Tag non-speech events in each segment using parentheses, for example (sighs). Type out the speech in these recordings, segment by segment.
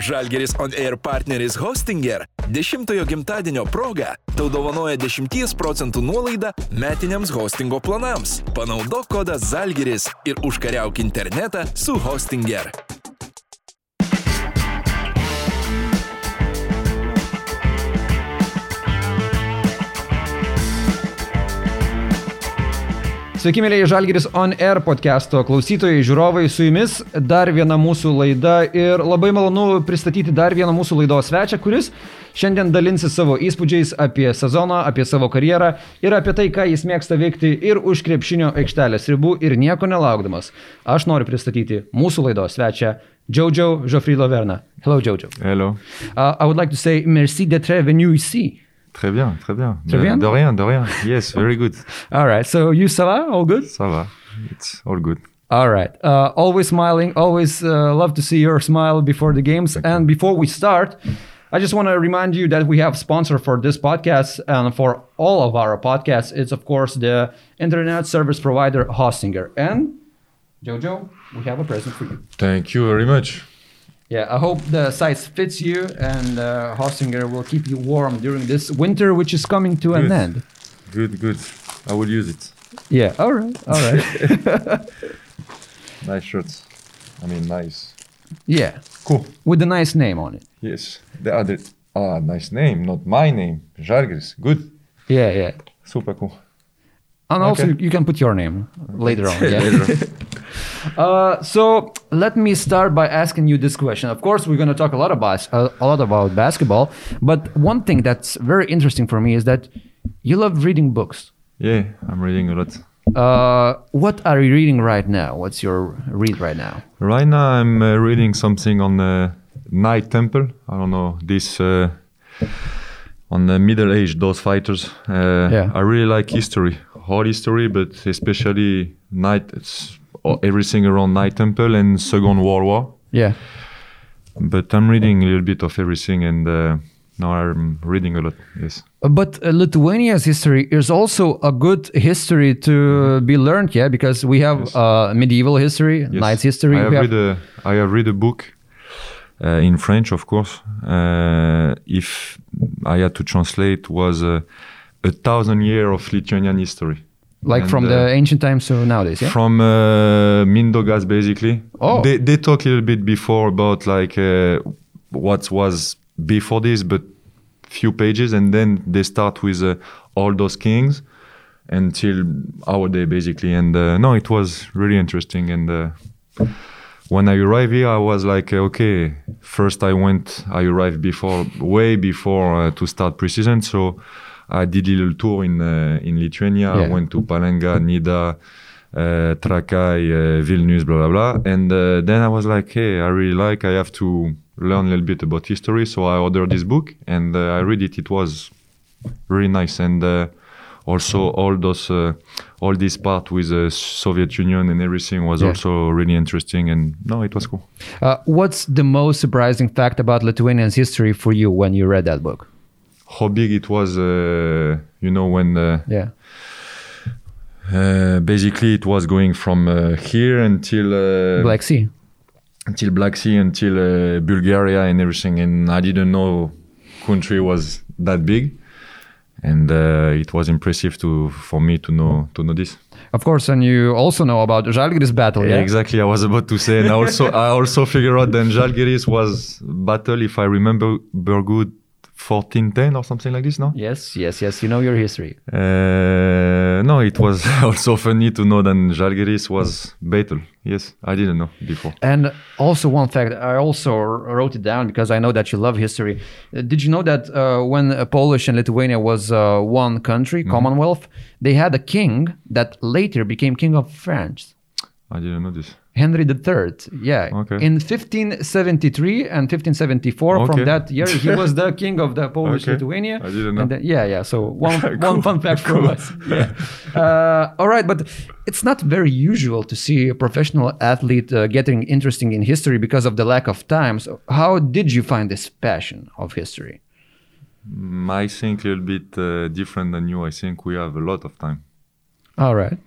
Žalgeris On Air partneris Hostinger 10-ojo gimtadienio proga tau dovanoja 10 procentų nuolaidą metiniams hostingo planams. Panaudok kodą Žalgeris ir užkariauk internetą su Hostinger. Sveiki, mėlyje Žalgiris On Air podcast'o klausytojai, žiūrovai, su jumis dar viena mūsų laida ir labai malonu pristatyti dar vieną mūsų laidos svečią, kuris šiandien dalinsis savo įspūdžiais apie sezoną, apie savo karjerą ir apie tai, ką jis mėgsta veikti ir už krepšinio aikštelės ribų ir nieko nelaukdamas. Aš noriu pristatyti mūsų laidos svečią Jojo Joffrey Laverna. Hello, Jojo. Hello. Uh, I would like to say merci d'être venu ici. Très bien, très bien. Très de, bien. De rien, de rien. Yes, (laughs) very good. All right, so you, ça va? All good? Ça va. It's all good. All right. Uh, always smiling. Always uh, love to see your smile before the games. and before we start, I just want to remind you that we have sponsor for this podcast and for all of our podcasts. It's of course the internet service provider Hostinger. And Jojo, we have a present for you. Thank you very much. Yeah, I hope the size fits you and uh, will keep you warm during this winter, which is coming to an end. Good, good. I will use it. Yeah. All right. All right. (laughs) Nice shirts. I mean, nice. yeah, Cool. with a nice name on it. Yes. The other. Ah, nice name, not my name. Žalgiris. Good. Yeah, yeah. Super cool. And also, you can put your name later on. (laughs) Yeah. Later. uh, so let me start by asking you this question. Of course, we're going to talk a lot about uh, a lot about basketball, but one thing that's very interesting for me is that you love reading books. yeah, I'm reading a lot. Uh, what are you reading right now? What's your read right now? Right now, I'm uh, reading something on the Night Temple. I don't know this. Uh, on the middle age, those fighters. Uh, Yeah. I really like history, whole history, but especially night. It's everything around Night Temple and Second World War. Yeah. But I'm reading a little bit of everything, and uh, now I'm reading a lot. Yes. But uh, Lithuania's history is also a good history to be learned, yeah, because we have Yes. uh, medieval history, Yes. knights history. I have have- read a. I have read a book. Uh, in French, of course. Uh, if I had to translate, was uh, a thousand year of Lithuanian history. like and, from uh, the ancient times to nowadays, yeah. from uh, Mindaugas basically. Oh. They they talk a little bit before about like uh, what was before this, but few pages, and then they start with uh, all those kings until our day basically. And uh, no, it was really interesting. And uh, when I arrived here, I was like, uh, okay. First, I went. I arrived before, way before uh, to start preseason, so. I did a little tour in uh, in Lithuania. Yeah. I went to Palanga, Nida, uh, Trakai, uh, Vilnius, blah blah blah. And uh, then I was like, hey, I really like. I have to learn a little bit about history, so I ordered this book and uh, I read it. It was really nice, and uh, also all those uh, all this part with the Soviet Union and everything was Yeah. also really interesting. And no, it was cool. Uh, what's the most surprising fact about Lithuania's history for you when you read that book? How big it was, uh, you know, when. Uh, Yeah. uh, basically, it was going from uh, here until uh, Black Sea. until Black Sea, until uh, Bulgaria and everything. And I didn't know country was that big, and uh, it was impressive to for me to know to know this. Of course, and you also know about Žalgiris battle, yeah? Exactly, I was about to say, and I also I also figure out that Žalgiris was battle, if I remember, good, fourteen ten or something like this. No, Yes, yes, yes. You know your history. uh, no, it was (laughs) also funny to know that Žalgiris was battle. Yes, I didn't know before. And also, one fact, I also wrote it down because I know that you love history. Uh, did you know that uh, when Polish and Lithuania was uh, one country, Mm-hmm. Commonwealth, they had a king that later became king of France? I didn't know this. Henry III. Yeah. Okay. In 1573 and 1574, from that year, he was the (laughs) king of the Polish Okay. Lithuania. I didn't know. And then- yeah, yeah. So one, (laughs) one Cool. fun fact from us. (laughs) Yeah. Uh, all right, but it's not very usual to see a professional athlete uh, getting interesting in history because of the lack of time. So how did you find this passion of history? Mm, I think a little bit uh, different than you. I think we have a lot of time. All right.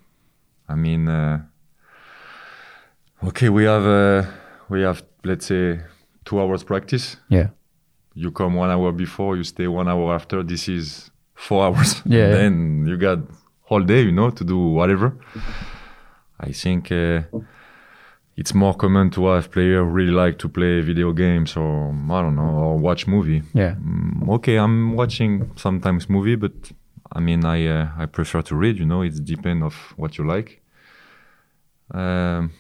I mean, uh, okay, we have uh, we have let's say two hours practice. Yeah. You come one hour before, you stay one hour after. This is four (laughs) hours. Yeah, yeah. Then you got whole day, you know, to do whatever. I think uh, it's more common to have players really like to play video games or I don't know or watch movie. Yeah. Mm, okay, I'm watching sometimes movie, but I mean, I uh, I prefer to read. You know, it depends of what you like. Um,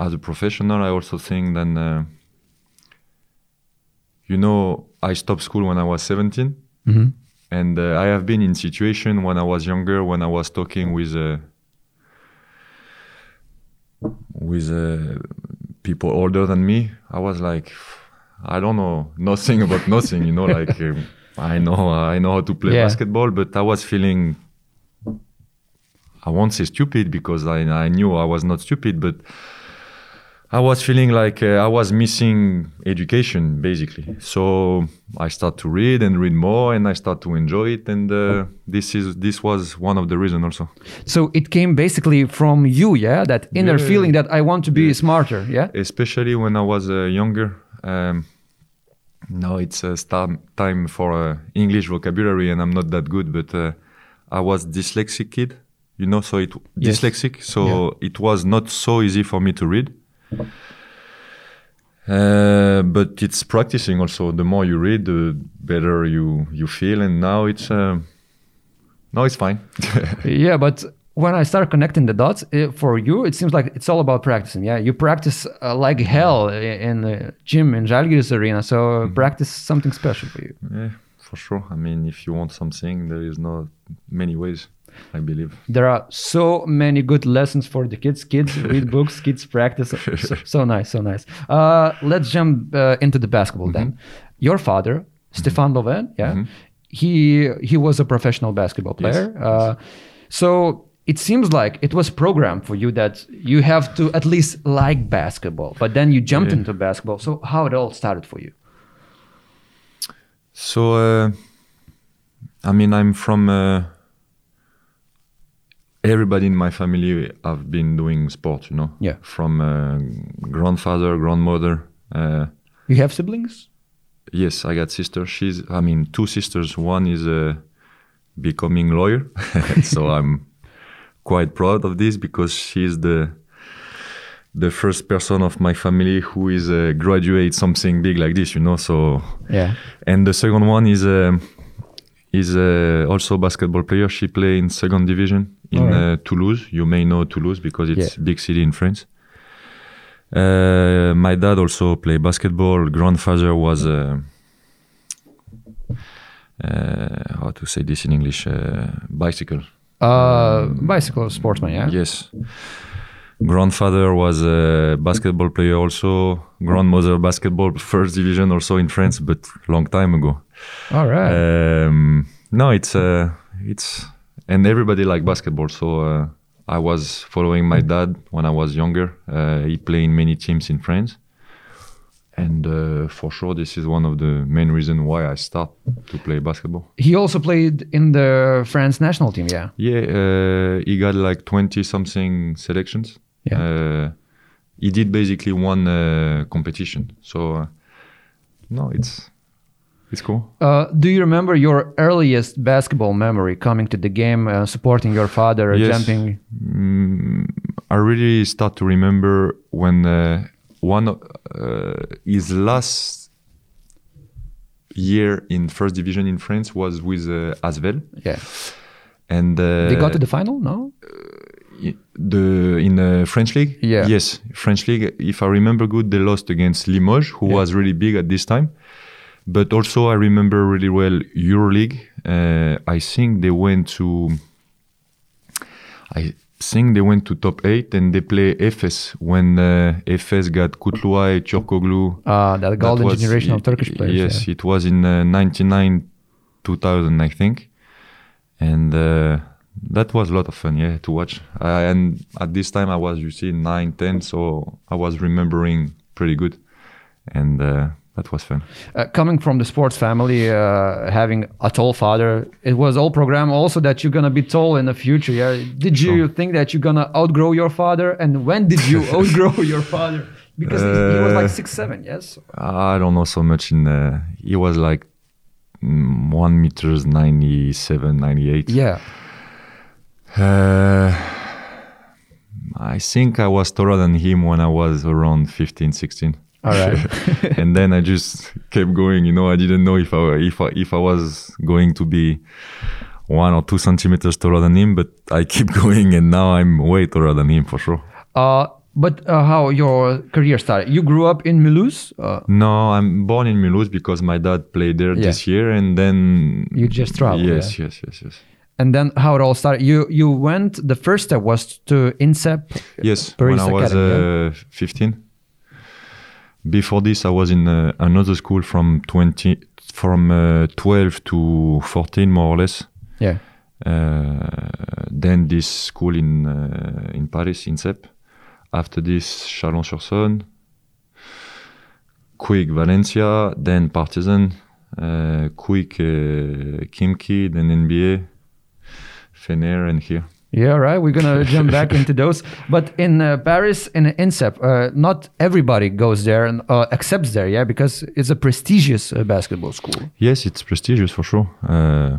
as a professional, I also think that uh, you know I stopped school when I was 17, hmm and uh, I have been in situation when I was younger, when I was talking with uh, with uh, people older than me. I was like, I don't know nothing about nothing. You know, (laughs) like um, I know I know how to play Yeah. basketball, but I was feeling. I won't say stupid because I, I knew I was not stupid, but I was feeling like uh, I was missing education basically. So I start to read and read more, and I start to enjoy it. And uh, this is this was one of the reasons also. So it came basically from you, yeah? That inner Yeah. feeling that I want to be smarter, yeah? especially when I was uh, younger. Um, now it's uh, time for uh, English vocabulary, and I'm not that good. But uh, I was dyslexic kid, you know, so it Yes. dyslexic. So it was not so easy for me to read. Uh, but it's practicing also. The more you read, the better you you feel. And now it's uh, now it's fine. (laughs) Yeah, but when I start connecting the dots uh, for you, it seems like it's all about practicing. Yeah, you practice uh, like hell in the gym in Žalgiris arena. So uh, practice something special for you. yeah, for sure. I mean, if you want something, there is not many ways. I believe. There are so many good lessons for the kids. Kids (laughs) read books, kids practice. (laughs) So, so nice, so nice. Uh, let's jump uh, into the basketball then. Your father, Stéphane Lauvergne, yeah, he he was a professional basketball Yes, player. Uh, so it seems like it was programmed for you that you have to at least like basketball, but then you jumped Yeah. into basketball. So how it all started for you? So, uh, I mean, I'm from. Everybody in my family have been doing sport, you know. Yeah. From uh, grandfather, grandmother. Uh, You have siblings? yes, I got sister. She's. I mean, two sisters. One is uh, becoming lawyer, (laughs) so I'm quite proud of this because she's the the first person of my family who is uh, graduate something big like this, you know. So Yeah. and the second one is um is uh, also a basketball player. She play in second division in Alright. uh, Toulouse. You may know Toulouse because it's Yeah. big city in France. Uh, my dad also play basketball. Grandfather was uh, uh, how to say this in English? Uh, bicycle. Uh, bicycle sportsman, yeah? Yes. Grandfather was a basketball player also. Grandmother basketball first division also in France, but long time ago. All right. Um, no, it's uh, it's and everybody like basketball. So uh, I was following my dad when I was younger. Uh, he played in many teams in France, and uh, for sure this is one of the main reasons why I start to play basketball. he also played in the France national team, yeah? Yeah, uh, he got like twenty something selections. Yeah. Uh, he did basically one uh, competition. So uh, no, it's it's cool. Uh, do you remember your earliest basketball memory coming to the game, uh, supporting your father, Yes. jumping? Mm, I really start to remember when uh, one uh, his last year in first division in France was with uh, ASVEL, Yeah. and uh, They got to the final, no? the in the French league. Yeah. Yes, French league. If I remember good, they lost against Limoges, who Yeah. was really big at this time. But also, I remember really well EuroLeague. Uh, I think they went to. I think they went to top eight and they play Efes when uh, Efes got Kutluay, Turkoglu. Uh, that That golden was- generation of Turkish players. Yes, yeah. it was in uh, 99, 2000, I think. And uh, that was a lot of fun, yeah, to watch. Uh, and at this time, I was, you see, 9, 10, so I was remembering pretty good. And uh, that was fun. Uh, coming from the sports family, uh, having a tall father, it was all program also that you're gonna be tall in the future. Yeah. Did you Sure. think that you're gonna outgrow your father? And when did you (laughs) outgrow your father? Because he was like Uh, six seven, yes. I don't know so much in. Uh, he was like mm, one meters 97, 98. Yeah. Uh, I think I was taller than him when I was around 15, 16. All right. (laughs) and then I just kept going. You know, I didn't know if I if I, if I was going to be one or two centimeters taller than him, but I keep (laughs) going, and now I'm way taller than him for sure. Uh, but uh, how your career started? You grew up in Mulhouse. Uh, No, I'm born in Mulhouse because my dad played there Yeah. this year, and then You just traveled, Yes, yeah? yes, yes, yes. and then how it all started? You you went. The first step was to INSEP. Yes, Paris when I was Academy, uh, 15. Before this, I was in uh, another school from 20, from uh, 12 to 14, more or less. Yeah. Uh, then this school in uh, in Paris, INSEP. After this, Chalon-sur-Saône, Quick Valencia, then Partizan, uh, Quick uh, Khimki, then NBA, Fener, and here. Yeah, right. We're gonna jump back (laughs) into those. But in uh, Paris, in INSEP, uh, not everybody goes there and uh, accepts there, yeah, because it's a prestigious uh, basketball school. Yes, it's prestigious for sure. Uh,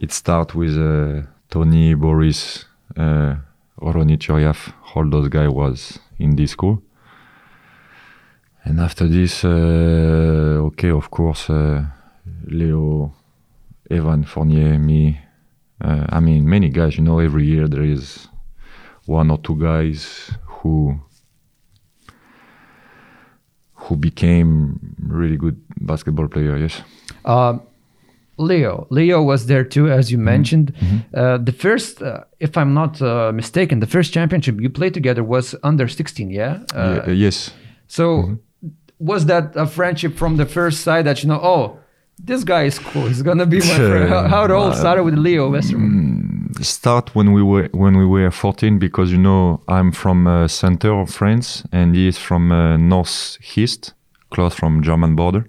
it starts with uh, Tony, Boris, uh, Ronny Turiaf, all those guys was in this school. And after this, uh, okay, of course, uh, Leo, Evan Fournier, me. Uh, I mean, many guys. You know, every year there is one or two guys who who became really good basketball player. Yes. Um, Leo, Leo was there too, as you mentioned. Uh, the first, uh, if I'm not uh, mistaken, the first championship you played together was under 16, yeah. Uh, Ye- yes. So was that a friendship from the first side that you know? Oh, this guy is cool. He's gonna be my friend. How, how it all started with Leo Westermann. start when we were when we were 14 because you know I'm from uh, center of France and he is from uh, northeast, close from German border,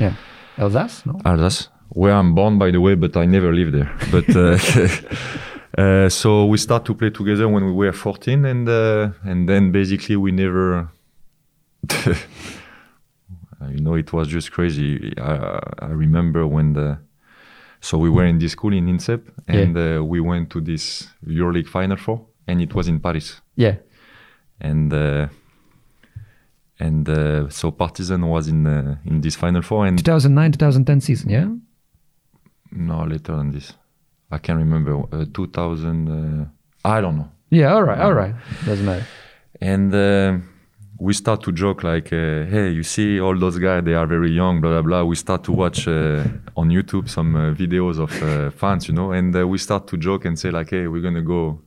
Yeah, Alsace, no. Alsace, where I'm born by the way, but I never lived there. But uh, (laughs) uh, so we start to play together when we were 14, and uh, and then basically we never. (laughs) you know, it was just crazy. I, I remember when the so we were in this school in INSEP, and uh, we went to this EuroLeague Final Four, and it was in Paris. Yeah, And uh, and uh, so Partizan was in uh, in this Final Four, and 2009, 2010 season. Yeah. no later than this, I can't remember. Uh, 2000, uh, I don't know. Yeah. All right. All right. Doesn't matter. And uh, we start to joke like, uh, "Hey, you see all those guys? They are very young." Blah blah blah. We start to watch uh, on YouTube some uh, videos of uh, fans, you know, and uh, we start to joke and say like, "Hey, we're gonna go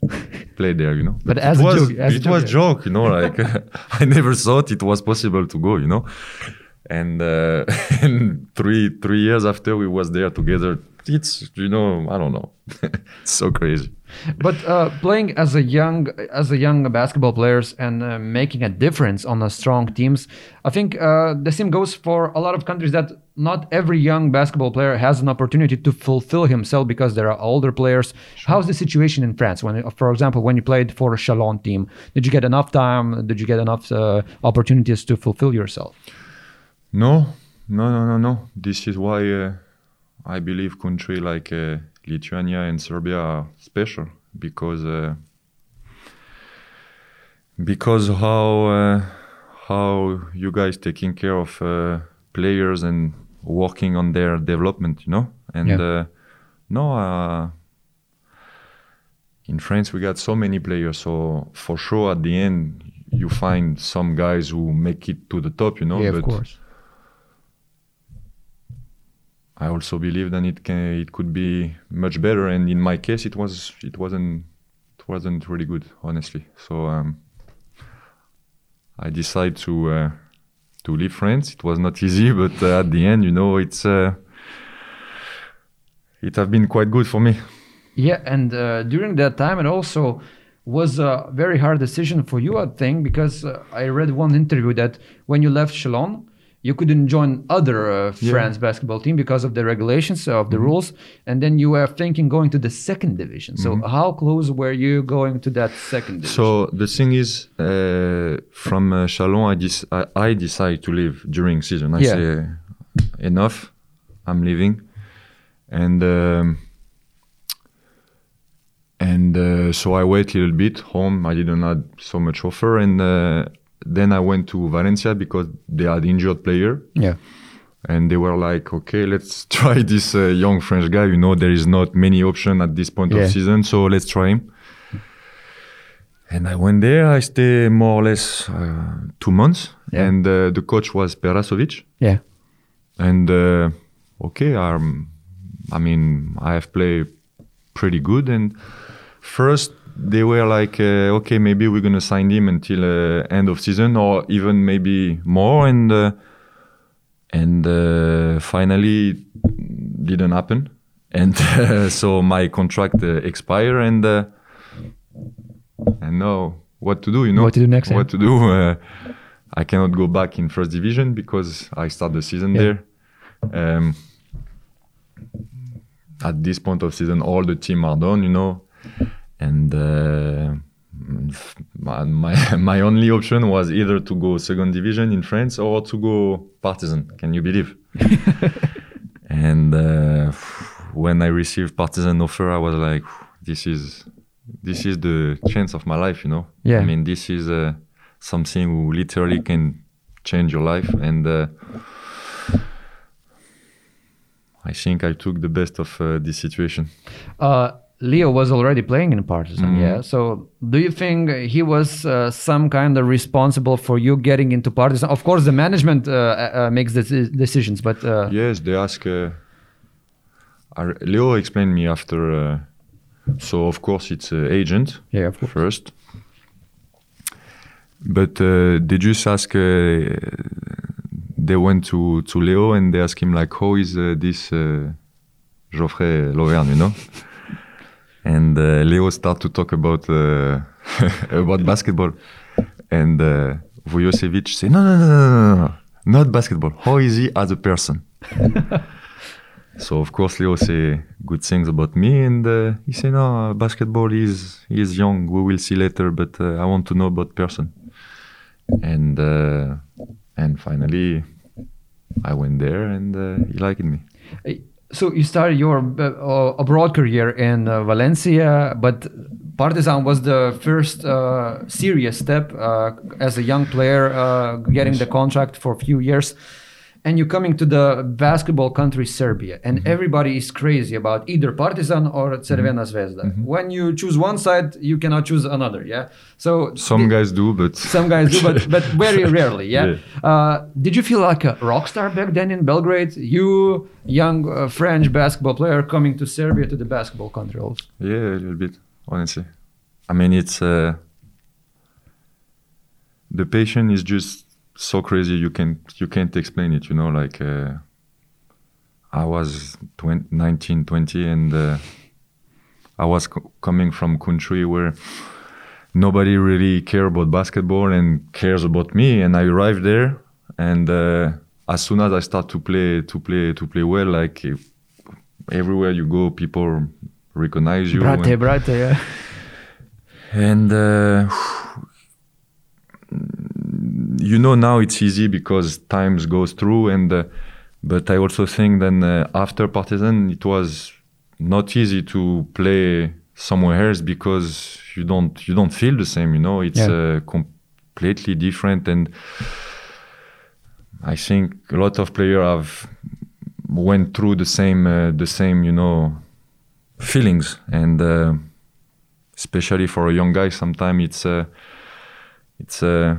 play there," you know. But as it a was, joke- as a it joke, was yeah. joke, you know. Like (laughs) I never thought it was possible to go, you know. And, uh, (laughs) and three three years after we was there together, it's you know I don't know, (laughs) it's so crazy. But uh, playing as a young as a young basketball players and uh, making a difference on the strong teams, I think uh, the same goes for a lot of countries that not every young basketball player has an opportunity to fulfill himself because there are older players. How's the situation in France? When, for example, when you played for a Chalon team, did you get enough time? Did you get enough uh, opportunities to fulfill yourself? No, no, no, no, no. This is why uh, I believe country like uh, Lithuania and Serbia are special because uh, because how uh, how you guys taking care of uh, players and working on their development, you know. And Yeah. uh, no, uh, in France we got so many players, so for sure at the end you find some guys who make it to the top, you know. yeah, of course. I also believe that it can it could be much better, and in my case, it was it wasn't it wasn't really good, honestly. So um, I decided to uh, to leave France. It was not (laughs) easy, but uh, at the end, you know, it's uh, it have been quite good for me. Yeah, and uh, during that time, it also was a very hard decision for you, I think, because uh, I read one interview that when you left Chalon, you couldn't join other uh, Yeah. Mm-hmm. Basketball team because of the regulations of the rules, and then you were thinking going to the second division. So how close were you going to that second division? Mm-hmm. So the thing is, uh, from uh, Chalon, I, dis- I, I decide to leave during season. I Yeah. say uh, enough, I'm leaving, and um, and uh, so I wait a little bit home. I didn't have so much offer, and uh, then I went to Valencia because they had injured player, yeah, and they were like, okay, let's (laughs) try this uh, young French guy. You know, there is not many option at this point Yeah. of season, so let's try him. And I went there. I stayed more or less uh, two months, Yeah. and uh, the coach was Perasovic. yeah, And uh, okay, um, I mean, I have played pretty good. And first, they were like, uh, okay, maybe we're gonna sign him until uh, end of season, or even maybe more. And uh, and uh, finally, didn't happen. And (laughs) uh, so my contract uh, expired, and uh, and now what to do? You know What to do next. What to do? Uh, I cannot go back in first division because I start the season Yeah. there. Um, at this point of season, all the team are done, you know, and uh, my, (laughs) my only option was either to go second division in France or to go Partizan. Can you believe? (laughs) and uh, when I received Partizan offer, I was like, this is this is the chance of my life, you know. Yeah. I mean, this is uh, something who literally can change your life, and uh, I think I took the best of uh, this situation. Uh, Leo was already playing in Partizan, Mm-hmm. yeah. So, do you think he was uh, some kind of responsible for you getting into Partizan? Of course, the management uh, uh, makes the decisions, but uh, Yes, they ask. Uh, Leo explained me after. Uh, so of course it's uh, agent yeah, first, but uh, they just ask. Uh, they went to to Leo and they ask him like, how is uh, this uh, Joffrey Lauvergne, you know? And uh, Leo start to talk about uh, (laughs) about basketball, and uh, Vujosevic say, no, no, no, no, no, no, not basketball. How is he as a person? (laughs) so of course Leo say good things about me, and uh, he say, no, basketball is is young. We will see later, but uh, I want to know about person. And uh, and finally, I went there, and uh, he liked me. So you started your uh, abroad career in uh, Valencia, but Partizan was the first uh, serious step uh, as a young player, uh, getting the contract for a few years. And you're coming to the basketball country Serbia, and Mm-hmm. everybody is crazy about either Partizan or Crvena Zvezda. Mm-hmm. When you choose one side, you cannot choose another. Yeah. So Some the- guys do, but (laughs) some guys do, but but very (laughs) rarely. Yeah. Yeah. Uh, did you feel like a rock star back then in Belgrade? You, young uh, French basketball player, coming to Serbia to the basketball country also. Yeah, a little bit, honestly. I mean, it's uh, the passion is just so crazy. You can you can't explain it. You know, like uh, I was 20, 19, 20, and uh, I was co- coming from country where nobody really care about basketball and cares about me, and I arrived there, and uh, as soon as I start to play to play to play well, like everywhere you go, people recognize you. and- Brate, brate, yeah. (laughs) and uh, you know now it's easy because times goes through and uh, but i also think then uh, after Partizan it was not easy to play somewhere else because you don't you don't feel the same you know it's Yeah. uh, completely different and i think a lot of players have went through the same uh, the same you know feelings and uh, especially for a young guy sometimes it's uh, it's uh,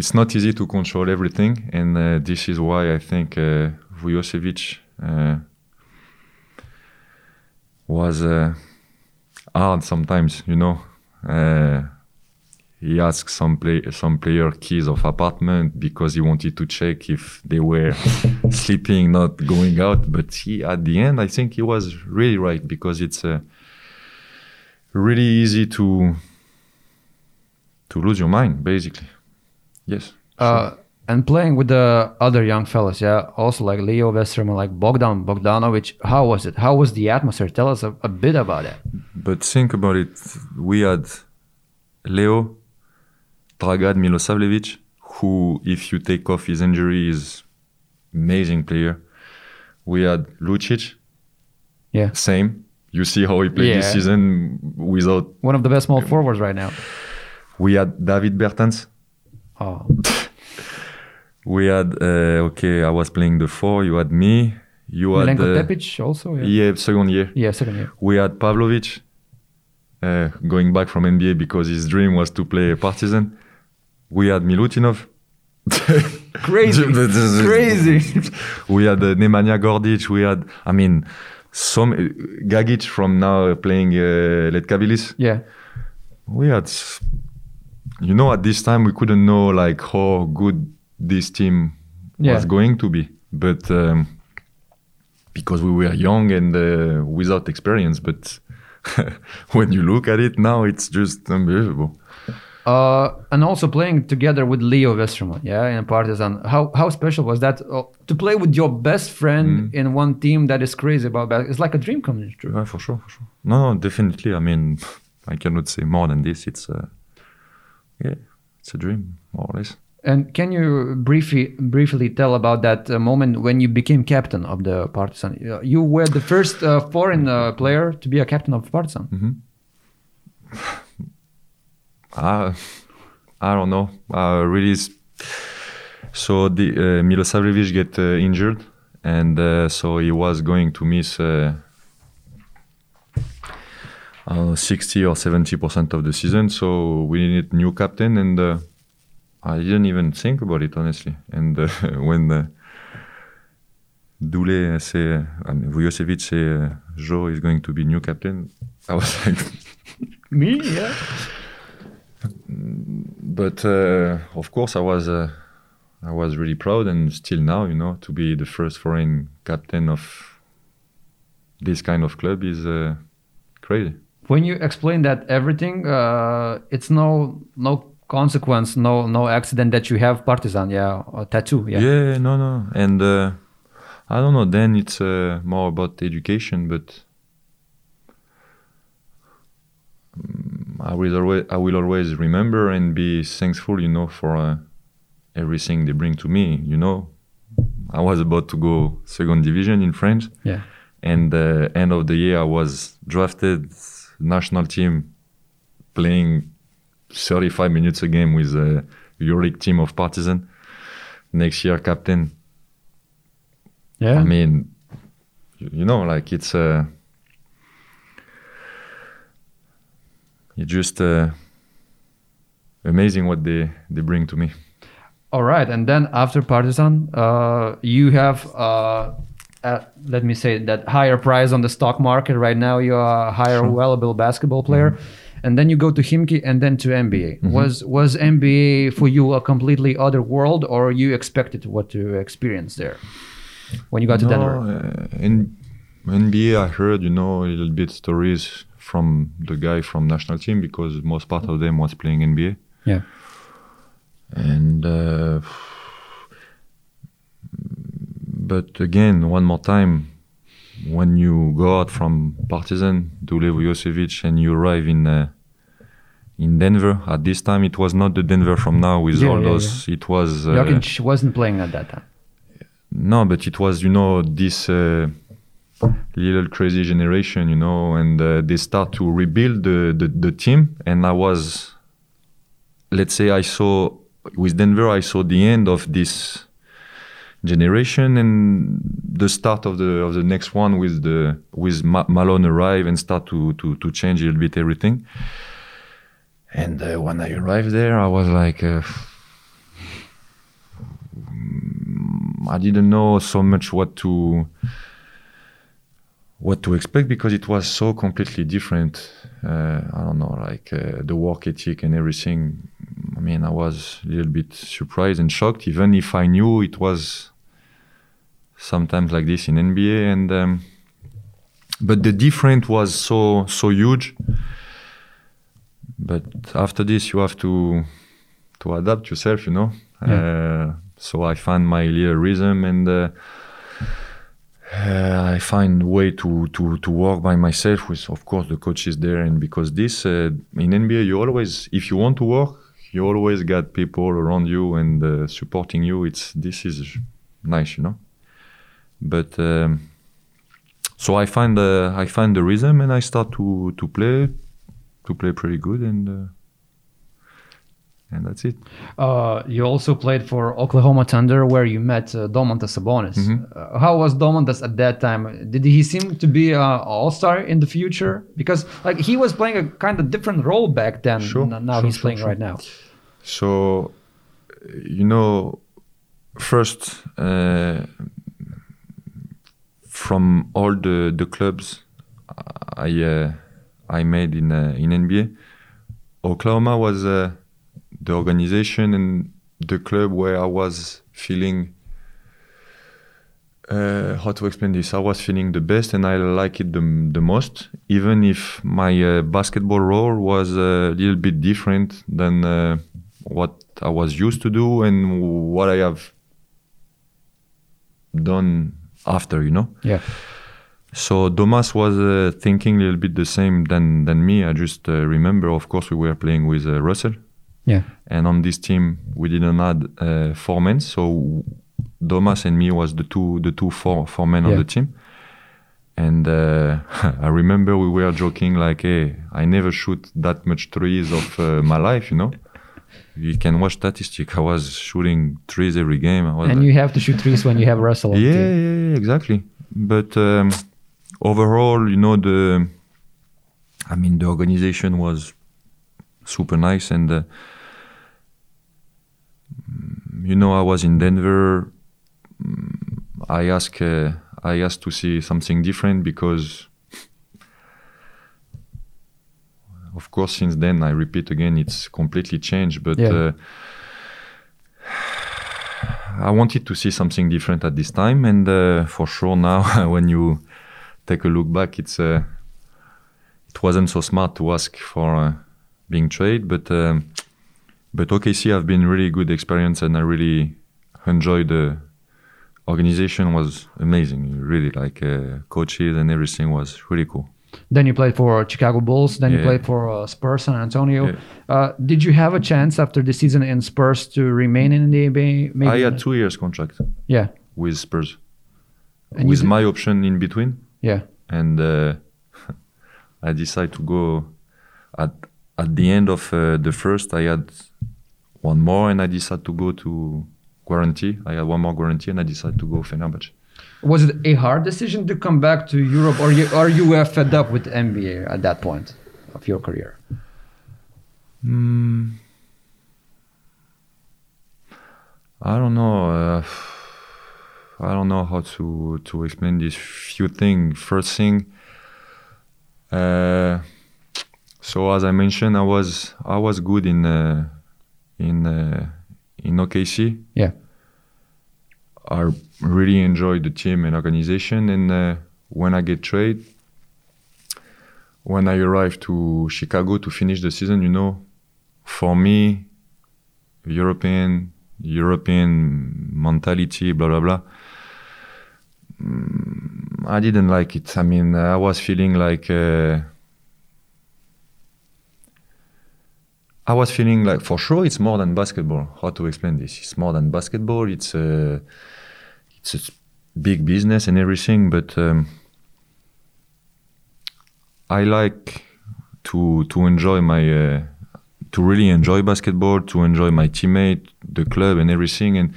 it's not easy to control everything and uh, this is why I think uh, Vujosevic uh, was uh, hard sometimes you know? Uh, he asked some play some player keys of apartment because he wanted to check if they were (laughs) sleeping not going out but he at the end I think he was really right because it's uh, really easy to to lose your mind basically yes Uh, and playing with the other young fellas, yeah, also like Leo Westermann, like Bogdan Bogdanovic. How was it? How was the atmosphere? Tell us a, a bit about it. But think about it. We had Leo, Dragan Milosavljevic, who, if you take off his injury, is amazing player. We had Lucic, Yeah, same. You see how he played this season without. one of the best small forwards right now. We had Davis Bertans. Oh, (laughs) We had uh, okay. I was playing the four. You had me. You had Milenko uh, Tepic also. Yeah. yeah, second year. yeah, second year. We had Pavlovic uh, going back from NBA because his dream was to play a Partizan. We had Milutinov. (laughs) Crazy, (laughs) crazy. we had uh, Nemanja Gordic. We had, I mean, some Gagic from now playing uh, Lietkabelis. yeah, We had, you know, at this time we couldn't know like how good this team Yeah. was going to be, but um, because we were young and uh, without experience. But (laughs) when you look at it now, it's just unbelievable. uh, and also playing together with Leo Westermann, yeah, in Partizan. How how special was that uh, to play with your best friend in one team that is crazy about that? It's like a dream coming true. Yeah, for sure, for sure. No, no, definitely. I mean, (laughs) I cannot say more than this. It's a, yeah, it's a dream, more or less. And can you briefly briefly tell about that uh, moment when you became captain of the Partizan? Uh, You were the first uh, foreign uh, player to be a captain of Partizan. I, (sighs) I don't know. Uh, really, so the uh, Milosavljevic get uh, injured, and uh, so he was going to miss uh, I don't know, 60 or 70 percent of the season. So we needed new captain, and uh, I didn't even think about it honestly. And uh, (laughs) when uh, Dule say, I mean, Vujosevic say, uh, Joe is going to be new captain, I was (laughs) like. Me, yeah. but uh, of course I was uh, I was really proud and still now you know to be the first foreign captain of this kind of club is uh, crazy. When you explain that everything, uh, it's no no consequence, no no accident that you have Partizan, yeah, or tattoo, yeah. Yeah, no, no, and uh, I don't know. Then it's uh, more about education, but mm, I will always I will always remember and be thankful, you know, for uh, everything they bring to me. You know, I was about to go second division in France. yeah. and uh, end of the year I was drafted national team playing 35 minutes a game with a Euroleague team of Partizan. Next year captain. Yeah. I mean you, know like it's uh, it's just uh, amazing what they they bring to me. All right, and then after Partizan, uh, you have, uh, uh, let me say that higher price on the stock market right now. You are a higher valuable basketball player, and then you go to Khimki and then to NBA. Was was NBA for you a completely other world, or you expected what to experience there when you got to Denver? uh, in NBA, I heard, you know, a little bit stories from the guy from national team because most part of them was playing NBA. Yeah, And uh, but again, one more time, when you go out from Partizan, Dule Vujosevic, and you arrive in uh, in Denver, at this time it was not the Denver from now with Yeah, all yeah, those. It was uh, Jokic wasn't playing at that time. no, but it was, you know, this uh, little crazy generation, you know, and uh, they start to rebuild the, the, the team. And I was, let's say, I saw with Denver, I saw the end of this generation and the start of the of the next one with the with Ma- Malone arrive and start to to to change a little bit everything. And uh, when I arrived there, I was like. Uh, I didn't know so much what to what to expect because it was so completely different. Uh, I don't know, like uh, the work ethic and everything. I mean, I was a little bit surprised and shocked, even if I knew it was sometimes like this in NBA. And um, but the difference was so so huge. But after this, you have to to adapt yourself, you know. Uh, so I find my little rhythm and. Uh, uh, I find way to, to, to work by myself with, of course, the coaches there. And because this uh, in NBA, you always, if you want to work, you always got people around you and uh, supporting you. It's this is nice, you know. But um, so I find the I find the rhythm and I start to to play to play pretty good and uh, and that's it. Uh, you also played for Oklahoma Thunder, where you met uh, Domantas Sabonis. Mhm. Uh, how was Domantas at that time? Did he seem to be an all-star in the future? Because like he was playing a kind of different role back then. Sure, now sure, he's sure, playing right now. So, you know, first uh, from all the the clubs I uh, I made in uh, in NBA, Oklahoma was uh, the organization and the club where I was feeling. Uh, how to explain this? I was feeling the best, and I like it the, the most. Even if my uh, basketball role was a little bit different than uh, what I was used to do and what I have done after, you know. Yeah. So Domas was uh, thinking a little bit the same than than me. I just uh, remember, of course, we were playing with uh, Russell, Yeah. and on this team we didn't add uh, four men. So Domas and me was the two the two four four men Yeah. on the team. And uh, (laughs) I remember we were joking like, "Hey, I never shoot that much threes of uh, my life, you know." You can watch statistics. I was shooting threes every game. I was And you have to shoot threes when you have Russell. yeah, yeah, yeah, exactly. But um, overall, you know, the I mean, the organization was super nice, and uh, you know, I was in Denver. Mm, I asked, uh, I asked to see something different because. Of course, since then, I repeat again, it's completely changed. But Yeah. uh, (sighs) I wanted to see something different at this time, and uh, for sure now, (laughs) when you take a look back, it's uh, it wasn't so smart to ask for uh, being traded, but um, but OKC have been really good experience, and I really enjoyed the organization was amazing. Really like uh, coaches and everything was really cool. Then you played for Chicago Bulls. Then you played for uh, Spurs San Antonio. Yeah. Uh, did you have a chance after the season in Spurs to remain in the NBA? Maybe I had two years contract Yeah. with Spurs, And with my option in between. Yeah. and uh, (laughs) I decided to go at at the end of uh, the first. I had one more, and I decided to go to guarantee. I had one more guarantee, and I decided to go Fenerbahce. Was it a hard decision to come back to Europe, or you, or you were fed up with NBA at that point of your career? Mm, I don't know. Uh, I don't know how to to explain this few thing. First thing, uh, so as I mentioned, I was I was good in uh, in uh, in OKC. Yeah. I really enjoyed the team and organization. And uh, when I get traded, when I arrived to Chicago to finish the season, you know, for me, European European mentality, blah blah blah. mm, I didn't like it. I mean, I was feeling like. Uh, I was feeling like for sure it's more than basketball. How to explain this? It's more than basketball. It's a it's a big business and everything, but um, I like to to enjoy my uh, to really enjoy basketball, to enjoy my teammate, the club, and everything. And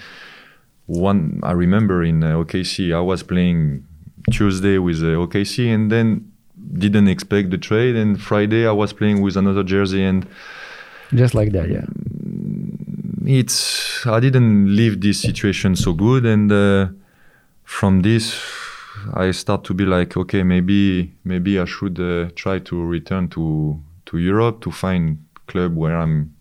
one I remember in uh, OKC, I was playing Tuesday with uh, OKC, and then didn't expect the trade. And Friday I was playing with another jersey, and Just like that, yeah. it's I didn't leave this situation so good, and uh, from this I start to be like, okay, maybe maybe I should uh, try to return to to Europe to find club where I'm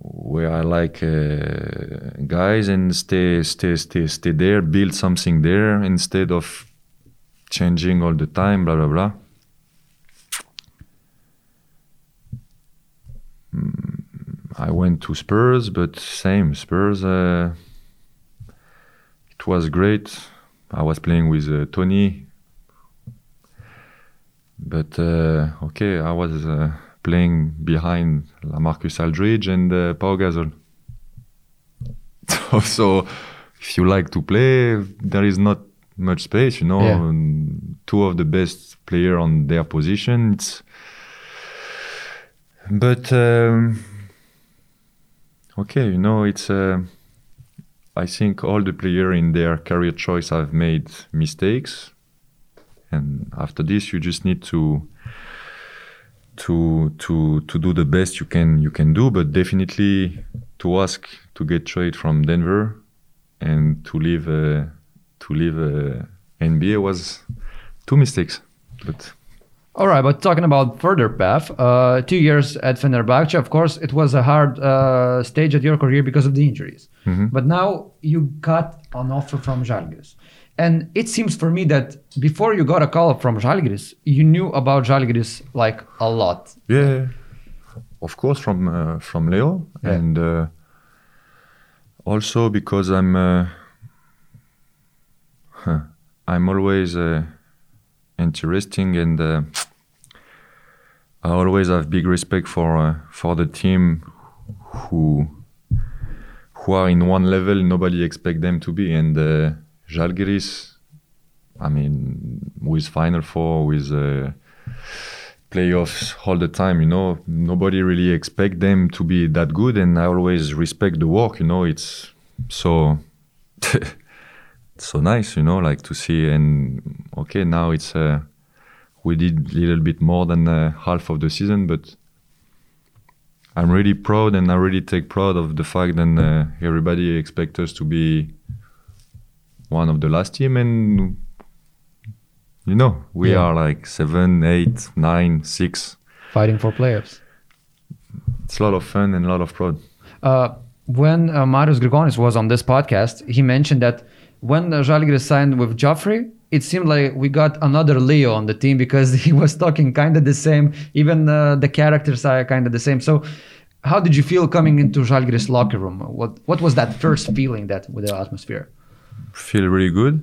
where I like uh, guys and stay stay stay stay there, build something there instead of changing all the time, blah blah blah. I went to Spurs, but same Spurs. Uh, it was great. I was playing with uh, Tony, but uh, okay, I was uh, playing behind Marcus Aldridge and uh, Pau Gasol. so, (laughs) so if you like to play, there is not much space. You know, Yeah. Two of the best player on their position. It's but um, okay, you know, it's. Uh, I think all the player in their career choice have made mistakes, and after this, you just need to to to to do the best you can you can do. But definitely to ask to get trade from Denver and to leave uh, to leave uh, NBA was two mistakes, but. All right, but talking about further path, uh, two years at Fenerbahce, of course, it was a hard uh, stage at your career because of the injuries. But now you got an offer from Žalgiris. And it seems for me that before you got a call from Žalgiris, you knew about Žalgiris like a lot. Yeah, of course from uh, from Leo, Yeah. and uh, also because I'm uh, huh, I'm always uh, interesting and uh, I always have big respect for uh, for the team who who are in one level nobody expect them to be and uh, Žalgiris I mean with Final Four with uh, playoffs all the time. You know, nobody really expect them to be that good, and I always respect the work. You know, it's so (laughs) so nice. You know, like to see. And okay, now it's uh, we did a little bit more than uh, half of the season, but. I'm really proud, and I really take proud of the fact that uh, everybody expects us to be one of the last team, and you know we Yeah. are like seven, eight, nine, six. Fighting for playoffs. It's a lot of fun and a lot of pride. Uh, when uh, Marius Grigonis was on this podcast, he mentioned that when uh, Žalgiris signed with Joffrey, it seemed like we got another Leo on the team because (laughs) he was talking kind of the same. Even uh, the characters are kind of the same. So, how did you feel coming into Žalgiris locker room? What What was that first feeling that with the atmosphere? Feel really good,